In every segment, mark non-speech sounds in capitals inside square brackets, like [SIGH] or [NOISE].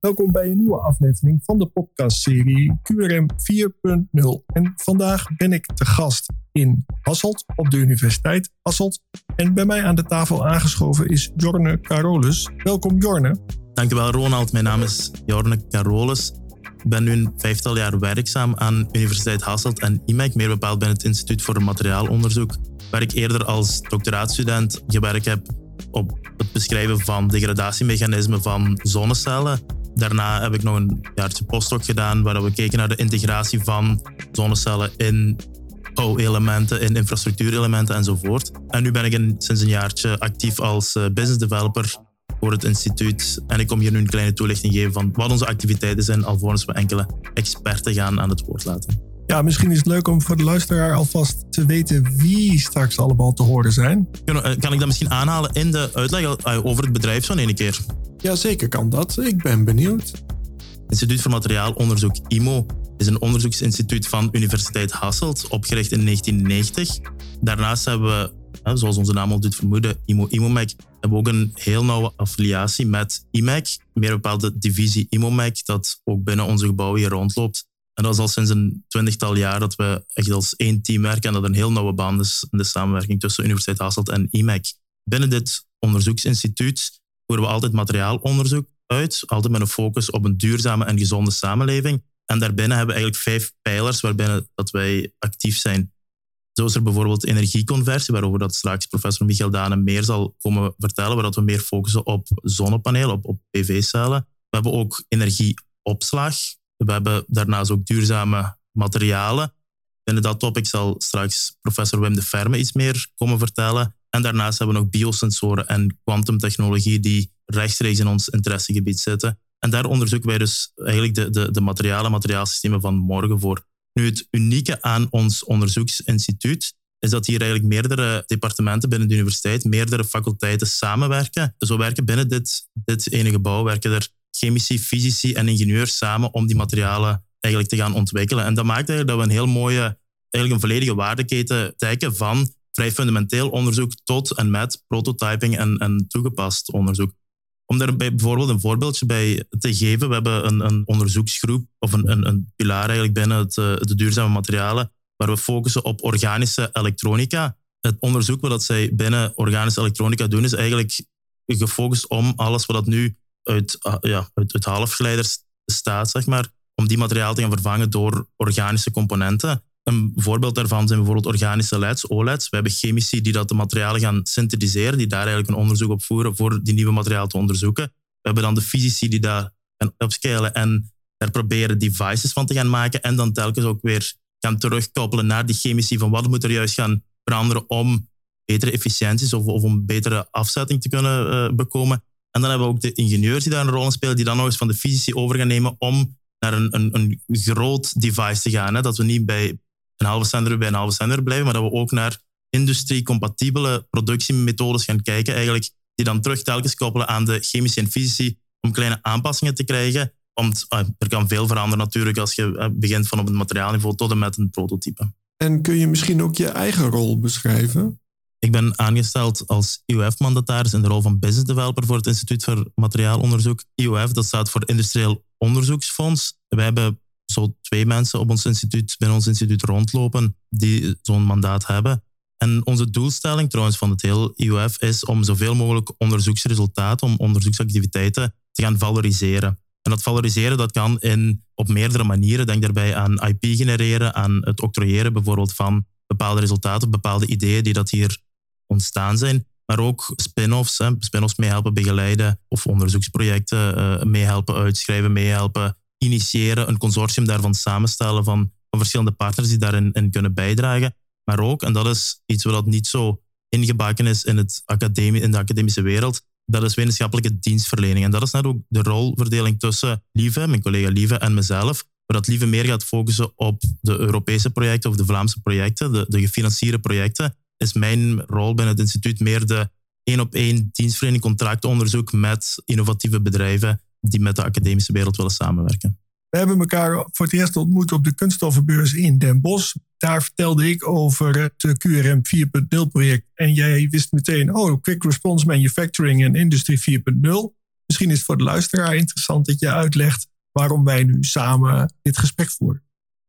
Welkom bij een nieuwe aflevering van de podcastserie QRM 4.0. En vandaag ben ik te gast in Hasselt op de Universiteit Hasselt. En bij mij aan de tafel aangeschoven is Jorne Carolus. Welkom Jorne. Dankjewel Ronald, mijn naam is Jorne Carolus. Ik ben nu een vijftal jaar werkzaam aan Universiteit Hasselt en IMEC, meer bepaald bij het Instituut voor Materiaalonderzoek, waar ik eerder als doctoraatstudent gewerkt heb op het beschrijven van degradatiemechanismen van zonnecellen. Daarna heb ik nog een jaartje postdoc gedaan, waar we keken naar de integratie van zonnecellen in bouwelementen, in infrastructuurelementen enzovoort. En nu ben ik sinds een jaartje actief als eh, business developer voor het instituut. En ik kom hier nu een kleine toelichting geven van wat onze activiteiten zijn, alvorens we enkele experten gaan aan het woord laten. Ja, misschien is het leuk om voor de luisteraar alvast te weten wie straks allemaal te horen zijn. Kan eh, ik dat misschien aanhalen in de uitleg eh, over het bedrijf zo'n ene keer? Ja, zeker kan dat. Ik ben benieuwd. Instituut voor Materiaalonderzoek IMO is een onderzoeksinstituut van Universiteit Hasselt, opgericht in 1990. Daarnaast hebben we, zoals onze naam al doet vermoeden, IMO IMOMEC, hebben we ook een heel nauwe affiliatie met IMEC, meer bepaalde divisie IMOMEC, dat ook binnen onze gebouwen hier rondloopt. En dat is al sinds een twintigtal jaar dat we echt als één team werken en dat een heel nauwe band is in de samenwerking tussen Universiteit Hasselt en IMEC. Binnen dit onderzoeksinstituut voeren we altijd materiaalonderzoek uit, altijd met een focus op een duurzame en gezonde samenleving. En daarbinnen hebben we eigenlijk vijf pijlers waarbinnen dat wij actief zijn. Zo is er bijvoorbeeld energieconversie, waarover dat straks professor Michael Dane meer zal komen vertellen, waar dat we meer focussen op zonnepanelen, op, op PV-cellen. We hebben ook energieopslag. We hebben daarnaast ook duurzame materialen. Binnen dat topic zal straks professor Wim de Ferme iets meer komen vertellen. En daarnaast hebben we nog biosensoren en kwantumtechnologie die rechtstreeks in ons interessegebied zitten. En daar onderzoeken wij dus eigenlijk de, de, de materialen, materiaalsystemen van morgen voor. Nu, het unieke aan ons onderzoeksinstituut is dat hier eigenlijk meerdere departementen binnen de universiteit, meerdere faculteiten samenwerken. Zo werken binnen dit, dit ene gebouw werken er chemici, fysici en ingenieurs samen om die materialen eigenlijk te gaan ontwikkelen. En dat maakt eigenlijk dat we een heel mooie, eigenlijk een volledige waardeketen dekken van vrij fundamenteel onderzoek tot en met prototyping en, en toegepast onderzoek. Om daar bijvoorbeeld een voorbeeldje bij te geven, we hebben een, een onderzoeksgroep of een, een, een, pilaar eigenlijk binnen het, eh, de duurzame materialen, waar we focussen op organische elektronica. Het onderzoek wat zij binnen organische elektronica doen, is eigenlijk gefocust om alles wat nu uit, ah, ja, uit, uit halfgeleiders staat, zeg maar, om die materialen te gaan vervangen door organische componenten. Een voorbeeld daarvan zijn bijvoorbeeld organische LEDs, OLEDs. We hebben chemici die dat de materialen gaan synthetiseren, die daar eigenlijk een onderzoek op voeren voor die nieuwe materialen te onderzoeken. We hebben dan de fysici die daar gaan upscalen en daar proberen devices van te gaan maken en dan telkens ook weer gaan terugkoppelen naar die chemici van wat moet er juist gaan veranderen om betere efficiënties of, of om betere afzetting te kunnen uh, bekomen. En dan hebben we ook de ingenieurs die daar een rol spelen, die dan nog eens van de fysici over gaan nemen om naar een, een, een groot device te gaan. Hè? Dat we niet bij een halve zender bij een halve zender blijven, maar dat we ook naar industrie-compatibele productiemethodes gaan kijken, eigenlijk, die dan terug telkens koppelen aan de chemische en fysici om kleine aanpassingen te krijgen. Want ah, er kan veel veranderen natuurlijk als je eh, begint van op het materiaalniveau tot en met een prototype. En kun je misschien ook je eigen rol beschrijven? Ik ben aangesteld als IOF-mandataris in de rol van business developer voor het Instituut voor Materiaalonderzoek. IOF, dat staat voor Industrieel Onderzoeksfonds. Wij hebben zo twee mensen op ons instituut, binnen ons instituut rondlopen die zo'n mandaat hebben. En onze doelstelling trouwens van het hele IOF is om zoveel mogelijk onderzoeksresultaten, om onderzoeksactiviteiten te gaan valoriseren. En dat valoriseren dat kan in, op meerdere manieren. Denk daarbij aan IP genereren, aan het octrooieren bijvoorbeeld van bepaalde resultaten, bepaalde ideeën die dat hier ontstaan zijn. Maar ook spin-offs, spin-offs meehelpen begeleiden of onderzoeksprojecten uh, meehelpen uitschrijven, meehelpen initiëren, een consortium daarvan samenstellen van, van verschillende partners die daarin in kunnen bijdragen. Maar ook, en dat is iets wat niet zo ingebakken is in, het academie, in de academische wereld, dat is wetenschappelijke dienstverlening. En dat is net ook de rolverdeling tussen Lieve, mijn collega Lieve, en mezelf. Waar dat Lieve meer gaat focussen op de Europese projecten of de Vlaamse projecten, de, de gefinancierde projecten, is mijn rol binnen het instituut meer de één op één dienstverlening, contractonderzoek met innovatieve bedrijven die met de academische wereld willen samenwerken. We hebben elkaar voor het eerst ontmoet op de kunststoffenbeurs in Den Bosch. Daar vertelde ik over het QRM 4.0 project. En jij wist meteen, oh, Quick Response Manufacturing en Industry 4.0. misschien is het voor de luisteraar interessant dat je uitlegt waarom wij nu samen dit gesprek voeren.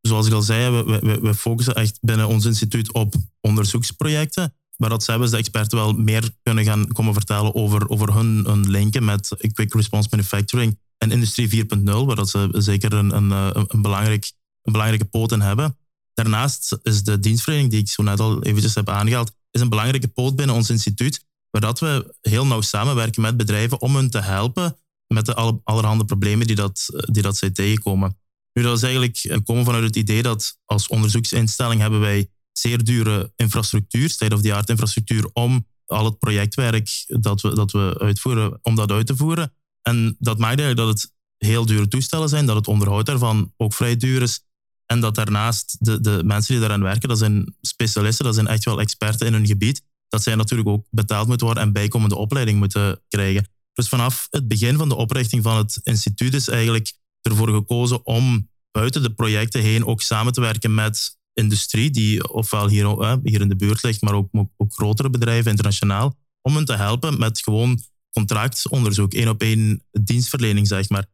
Zoals ik al zei, we, we, we focussen echt binnen ons instituut op onderzoeksprojecten. Maar dat zij de experten wel meer kunnen gaan komen vertellen over, over hun, hun linken met quick response manufacturing en industrie 4.0, waar dat ze zeker een, een, een, belangrijk, een belangrijke poot in hebben. Daarnaast is de dienstverlening, die ik zo net al eventjes heb aangehaald, is een belangrijke poot binnen ons instituut, waar dat we heel nauw samenwerken met bedrijven om hen te helpen met de allerhande problemen die, dat, die dat zij tegenkomen. Nu, dat is eigenlijk komen vanuit het idee dat als onderzoeksinstelling hebben wij zeer dure infrastructuur, state-of-the-art infrastructuur, om al het projectwerk dat we, dat we uitvoeren, om dat uit te voeren. En dat maakt eigenlijk dat het heel dure toestellen zijn, dat het onderhoud daarvan ook vrij duur is. En dat daarnaast de, de mensen die daaraan werken, dat zijn specialisten, dat zijn echt wel experten in hun gebied, dat zij natuurlijk ook betaald moeten worden en bijkomende opleiding moeten krijgen. Dus vanaf het begin van de oprichting van het instituut is eigenlijk ervoor gekozen om buiten de projecten heen ook samen te werken met industrie, die ofwel hier, hier in de buurt ligt, maar ook, ook grotere bedrijven internationaal, om hen te helpen met gewoon contractonderzoek, één op één dienstverlening, zeg maar.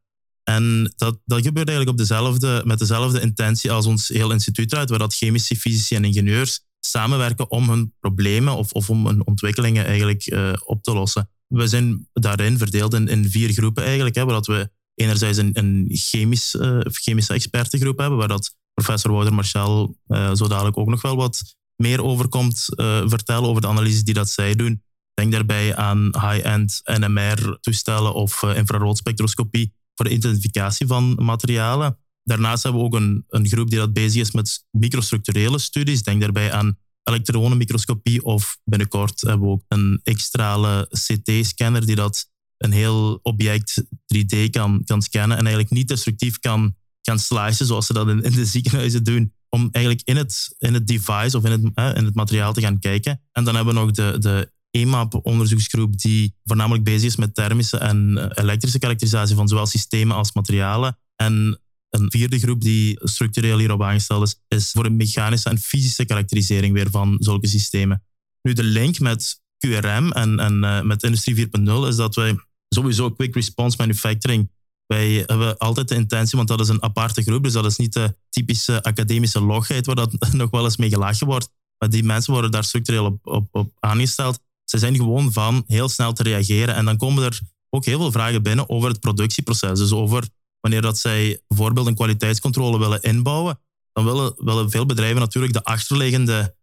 En dat, dat gebeurt eigenlijk op dezelfde, met dezelfde intentie als ons heel instituut eruit, waar dat chemici, fysici en ingenieurs samenwerken om hun problemen of, of om hun ontwikkelingen eigenlijk uh, op te lossen. We zijn daarin verdeeld in, in vier groepen eigenlijk, hè, waar dat we enerzijds een, een chemisch, uh, chemische expertengroep hebben, waar dat professor Wouter Marchal uh, zo dadelijk ook nog wel wat meer over komt vertellen over de analyses die dat zij doen. Denk daarbij aan high-end NMR-toestellen of infraroodspectroscopie voor de identificatie van materialen. Daarnaast hebben we ook een, een groep die dat bezig is met microstructurele studies. Denk daarbij aan elektronenmicroscopie of binnenkort hebben we ook een extrale CT-scanner die dat een heel object 3D kan, kan scannen en eigenlijk niet destructief kan, kan slicen zoals ze dat in, de ziekenhuizen doen. Om eigenlijk in het, in het device of in het, in het materiaal te gaan kijken. En dan hebben we nog de, de EMAP-onderzoeksgroep die voornamelijk bezig is met thermische en eh, elektrische karakterisatie van zowel systemen als materialen. En een vierde groep die structureel hierop aangesteld is, is voor een mechanische en fysische karakterisering weer van zulke systemen. Nu, de link met QRM en, en uh, met Industrie 4.0 is dat wij sowieso quick response manufacturing, wij hebben altijd de intentie, want dat is een aparte groep, dus dat is niet de typische academische logheid waar dat [LAUGHS] nog wel eens mee gelachen wordt. Maar die mensen worden daar structureel op, op, op aangesteld. Ze zijn gewoon van heel snel te reageren. En dan komen er ook heel veel vragen binnen over het productieproces. Dus over wanneer dat zij bijvoorbeeld een kwaliteitscontrole willen inbouwen, dan willen, willen veel bedrijven natuurlijk de achterliggende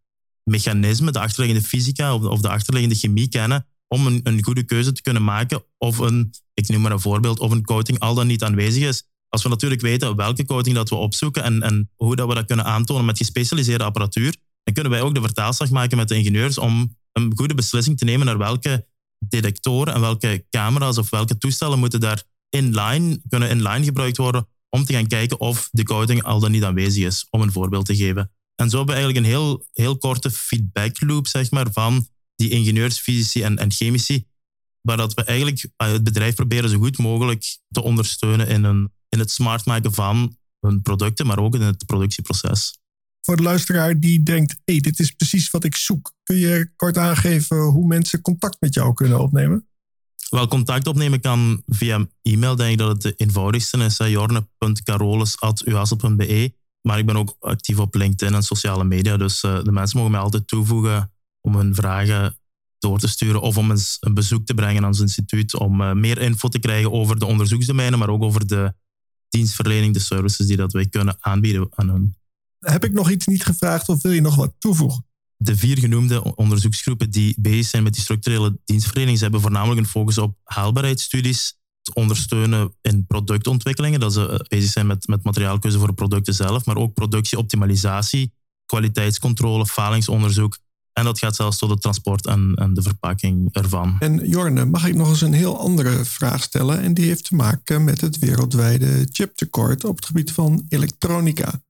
mechanismen, de achterliggende fysica of, de achterliggende chemie kennen om een, een, goede keuze te kunnen maken of een, ik noem maar een voorbeeld, of een coating al dan niet aanwezig is. Als we natuurlijk weten welke coating dat we opzoeken en, en hoe dat we dat kunnen aantonen met gespecialiseerde apparatuur, dan kunnen wij ook de vertaalslag maken met de ingenieurs om een goede beslissing te nemen naar welke detectoren en welke camera's of welke toestellen moeten daar inline, kunnen inline gebruikt worden om te gaan kijken of de coating al dan niet aanwezig is, om een voorbeeld te geven. En zo hebben we eigenlijk een heel, heel korte feedback loop zeg maar, van die ingenieurs, fysici en, en chemici, waar dat we eigenlijk eh, het bedrijf proberen zo goed mogelijk te ondersteunen in, een, in het smart maken van hun producten, maar ook in het productieproces voor de luisteraar die denkt: hey, dit is precies wat ik zoek. Kun je kort aangeven hoe mensen contact met jou kunnen opnemen? Wel, contact opnemen kan via e-mail. Denk ik dat het de eenvoudigste is. jorne.carolus.uhassel.be. Maar ik ben ook actief op LinkedIn en sociale media. Dus uh, de mensen mogen mij altijd toevoegen om hun vragen door te sturen of om eens een bezoek te brengen aan ons instituut. Om uh, meer info te krijgen over de onderzoeksdomeinen, maar ook over de dienstverlening, de services die dat wij kunnen aanbieden aan hun. Heb ik nog iets niet gevraagd of wil je nog wat toevoegen? De vier genoemde onderzoeksgroepen die bezig zijn met die structurele dienstverlening, ze hebben voornamelijk een focus op haalbaarheidsstudies, ondersteunen in productontwikkelingen, dat ze eh, bezig zijn met, met materiaalkeuze voor producten zelf, maar ook productieoptimalisatie, kwaliteitscontrole, falingsonderzoek. En dat gaat zelfs tot het transport en, en de verpakking ervan. En Jorne, mag ik nog eens een heel andere vraag stellen? En die heeft te maken met het wereldwijde chiptekort op het gebied van elektronica.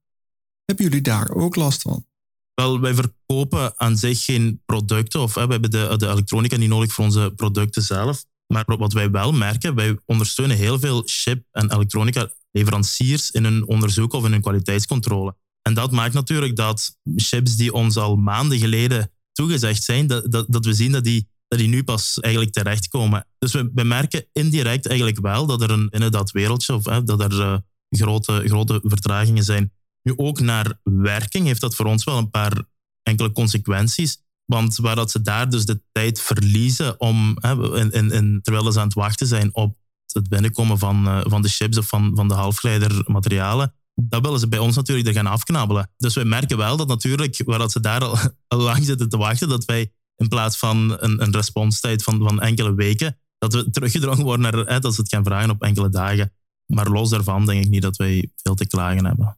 Hebben jullie daar ook last van? Wel, wij verkopen aan zich geen producten of hè, we hebben de, de elektronica niet nodig voor onze producten zelf. Maar wat wij wel merken, wij ondersteunen heel veel chip- en elektronica-leveranciers in hun onderzoek of in hun kwaliteitscontrole. En dat maakt natuurlijk dat chips die ons al maanden geleden toegezegd zijn, dat, dat, we zien dat die, dat die nu pas eigenlijk terechtkomen. Dus we, merken indirect eigenlijk wel dat er een, binnen dat wereldje, of hè, dat er uh, grote, grote vertragingen zijn. Nu ook naar werking heeft dat voor ons wel een paar enkele consequenties. Want waar dat ze daar dus de tijd verliezen om, hè, in, in, in, terwijl ze aan het wachten zijn op het binnenkomen van, uh, van de chips of van, van de halfgeleidermaterialen, dat willen ze bij ons natuurlijk er gaan afknabbelen. Dus wij merken wel dat natuurlijk, waar dat ze daar al, [LAUGHS] al lang zitten te wachten, dat wij in plaats van een, een responstijd van, van enkele weken, dat we teruggedrongen worden naar hè, dat ze het gaan vragen op enkele dagen. Maar los daarvan denk ik niet dat wij veel te klagen hebben.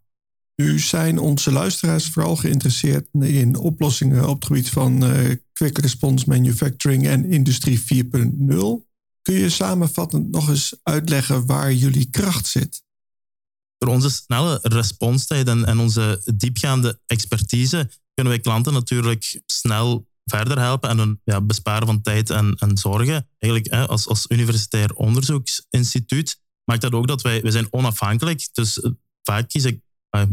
Nu zijn onze luisteraars vooral geïnteresseerd in oplossingen op het gebied van uh, quick response manufacturing en industrie 4.0. Kun je samenvattend nog eens uitleggen waar jullie kracht zit? Door onze snelle responstijd en, en onze diepgaande expertise kunnen wij klanten natuurlijk snel verder helpen en een ja, besparen van tijd en, en zorgen. Eigenlijk hè, als, als universitair onderzoeksinstituut maakt dat ook dat wij, wij zijn onafhankelijk. Dus uh, vaak kiezen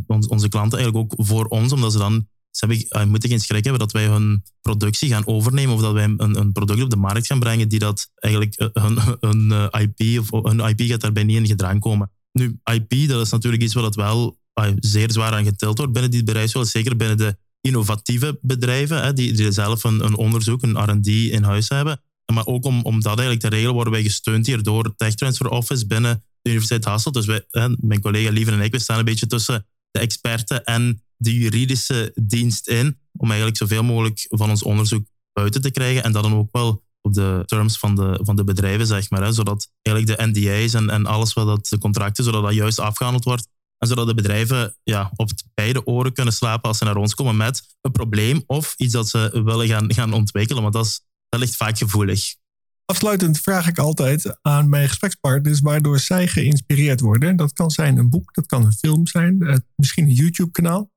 onze klanten eigenlijk ook voor ons, omdat ze dan ze hebben, uh, moeten geen schrik hebben dat wij hun productie gaan overnemen of dat wij een, een product op de markt gaan brengen die dat eigenlijk hun, [LAUGHS] hun IP of hun IP gaat daarbij niet in gedrang komen. Nu, IP, dat is natuurlijk iets wat wel zeer zwaar aan getild wordt binnen dit bedrijf, zeker binnen de innovatieve bedrijven, hè, die, die zelf een, een onderzoek, een R&D in huis hebben. Maar ook om, om dat eigenlijk te regelen, worden wij gesteund hier door Tech Transfer Office binnen de Universiteit Hasselt. Dus wij, mijn collega Lieven en ik, we staan een beetje tussen de experten en de juridische dienst in, om eigenlijk zoveel mogelijk van ons onderzoek buiten te krijgen en dat dan ook wel op de terms van de, van de bedrijven, zeg maar. Hè, zodat eigenlijk de NDA's en, en alles wat dat, de contracten, zodat dat juist afgehandeld wordt en zodat de bedrijven ja, op beide oren kunnen slapen als ze naar ons komen met een probleem of iets dat ze willen gaan, gaan ontwikkelen. Want dat, is, dat ligt vaak gevoelig. Afsluitend vraag ik altijd aan mijn gesprekspartners waardoor zij geïnspireerd worden. Dat kan zijn een boek, dat kan een film zijn, eh, misschien een YouTube-kanaal.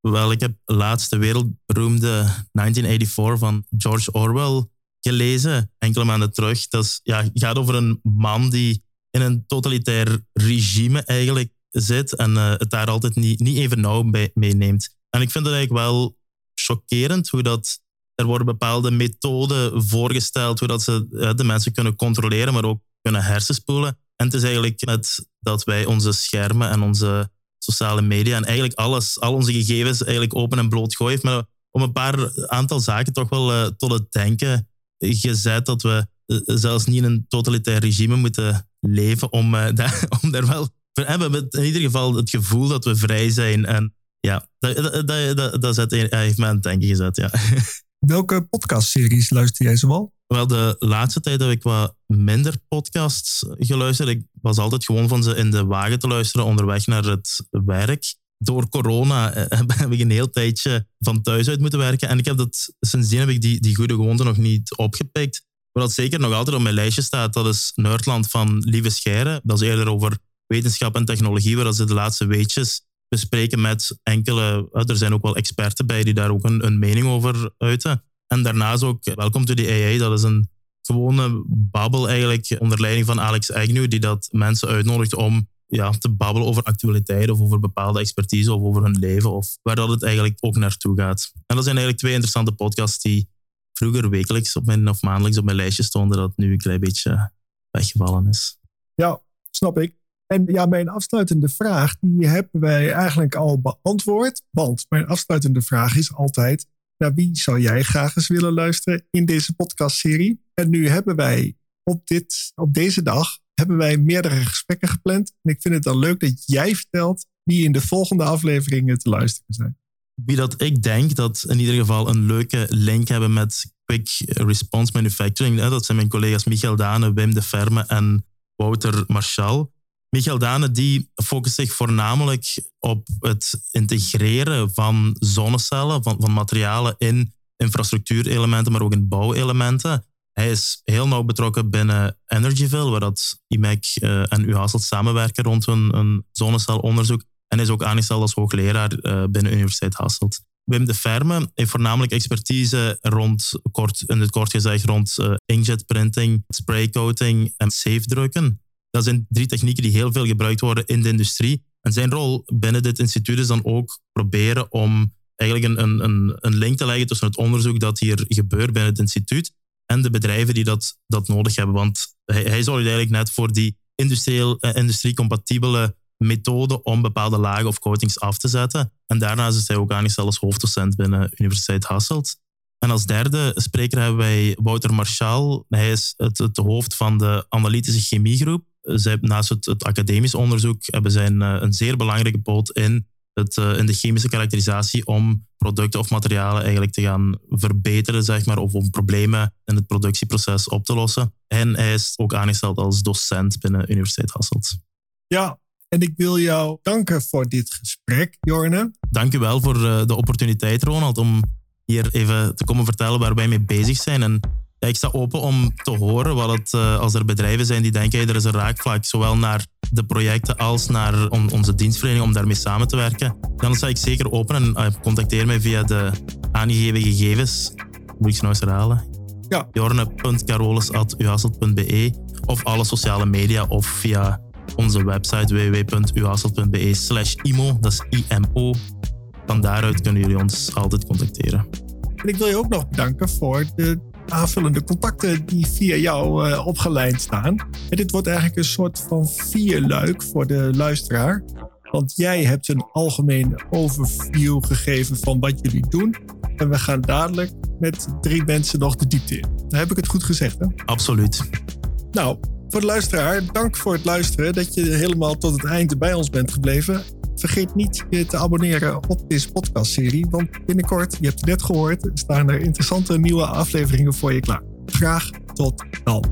Wel, ik heb laatst de wereldberoemde 1984 van George Orwell gelezen, enkele maanden terug. Dat is, ja, gaat over een man die in een totalitair regime eigenlijk zit en uh, het daar altijd niet, niet even nauw bij meeneemt. En ik vind het eigenlijk wel chockerend hoe dat. Er worden bepaalde methoden voorgesteld, hoe dat ze uh, de mensen kunnen controleren, maar ook kunnen hersenspoelen. En het is eigenlijk met dat wij onze schermen en onze sociale media en eigenlijk alles, al onze gegevens eigenlijk open en bloot gooien. Maar om een paar aantal zaken toch wel uh, tot het denken gezet dat we zelfs niet in een totalitair regime moeten leven om, [LAUGHS] daar, om daar wel we hebben in ieder geval het gevoel dat we vrij zijn. En ja, dat, dat, dat, dat zet, heeft me aan het denken gezet, ja. [LAUGHS] Welke podcastseries luister jij zoal? Wel, de laatste tijd heb ik wat minder podcasts geluisterd. Ik was altijd gewoon van ze in de wagen te luisteren onderweg naar het werk. Door corona eh, [LAUGHS] heb ik een heel tijdje van thuis uit moeten werken. En ik heb dat, sindsdien heb ik die, die goede gewoonte nog niet opgepikt. Wat zeker nog altijd op mijn lijstje staat, dat is Nerdland van Lieve Scheire. Dat is eerder over wetenschap en technologie, waar ze de laatste weetjes bespreken met enkele, er zijn ook wel experten bij die daar ook een, een mening over uiten. En daarnaast ook Welcome to the AI, dat is een gewone babbel eigenlijk onder leiding van Alex Agnew, die dat mensen uitnodigt om ja, te babbelen over actualiteit of over bepaalde expertise of over hun leven of waar dat het eigenlijk ook naartoe gaat. En dat zijn eigenlijk twee interessante podcasts die vroeger wekelijks op of maandelijks op mijn lijstje stonden, dat nu een klein beetje weggevallen is. Ja, snap ik. En ja, mijn afsluitende vraag, die hebben wij eigenlijk al beantwoord. Want mijn afsluitende vraag is altijd, naar wie zou jij graag eens willen luisteren in deze podcastserie? En nu hebben wij op, dit, op deze dag hebben wij meerdere gesprekken gepland. En ik vind het dan leuk dat jij vertelt wie in de volgende afleveringen te luisteren zijn. Wie dat ik denk dat in ieder geval een leuke link hebben met Quick Response Manufacturing. Dat zijn mijn collega's Michael Dane, Wim de Ferme en Wouter Marchal. Michael Dane die focust zich voornamelijk op het integreren van zonnecellen, van, van materialen in infrastructuurelementen, maar ook in bouwelementen. Hij is heel nauw betrokken binnen Energyville, waar dat IMEC uh, en UHasselt samenwerken rond een, zonnecelonderzoek. En is ook aangesteld als hoogleraar uh, binnen Universiteit Hasselt. Wim de Ferme heeft voornamelijk expertise rond, kort, in kort gezegd, rond uh, inkjet printing, spraycoating en safe drukken. Dat zijn drie technieken die heel veel gebruikt worden in de industrie. En zijn rol binnen dit instituut is dan ook proberen om eigenlijk een, een, een link te leggen tussen het onderzoek dat hier gebeurt binnen het instituut en de bedrijven die dat, dat nodig hebben. Want hij, hij zorgt eigenlijk net voor die uh, industrie-compatibele methode om bepaalde lagen of coatings af te zetten. En daarnaast is hij ook aangesteld als hoofddocent binnen Universiteit Hasselt. En als derde spreker hebben wij Wouter Marchal. Hij is het, het hoofd van de analytische chemiegroep. Zij, naast het, het academisch onderzoek hebben zij een, een zeer belangrijke poot in, het, in de chemische karakterisatie om producten of materialen eigenlijk te gaan verbeteren, zeg maar, of om problemen in het productieproces op te lossen. En hij is ook aangesteld als docent binnen Universiteit Hasselt. Ja, en ik wil jou danken voor dit gesprek, Jorne. Dank u wel voor de opportuniteit, Ronald, om hier even te komen vertellen waar wij mee bezig zijn. En ja, ik sta open om te horen wat het, als er bedrijven zijn die denken, hey, er is een raakvlak, zowel naar de projecten als naar on, onze dienstverlening om daarmee samen te werken. Dan sta ik zeker open en uh, contacteer mij via de aangegeven gegevens. Moet ik ze nou eens herhalen? Ja. jorne.carolus.uhasselt.be of alle sociale media of via onze website www.uhasselt.be slash imo, dat is IMO. Van daaruit kunnen jullie ons altijd contacteren. En ik wil je ook nog bedanken voor de aanvullende contacten die via jou uh, opgeleid staan. En dit wordt eigenlijk een soort van vierluik voor de luisteraar. Want jij hebt een algemeen overview gegeven van wat jullie doen. En we gaan dadelijk met drie mensen nog de diepte in. Dan heb ik het goed gezegd, hè? Absoluut. Nou, voor de luisteraar, dank voor het luisteren. Dat je helemaal tot het einde bij ons bent gebleven. Vergeet niet je te abonneren op deze podcastserie, want binnenkort, je hebt het net gehoord, staan er interessante nieuwe afleveringen voor je klaar. Graag tot dan.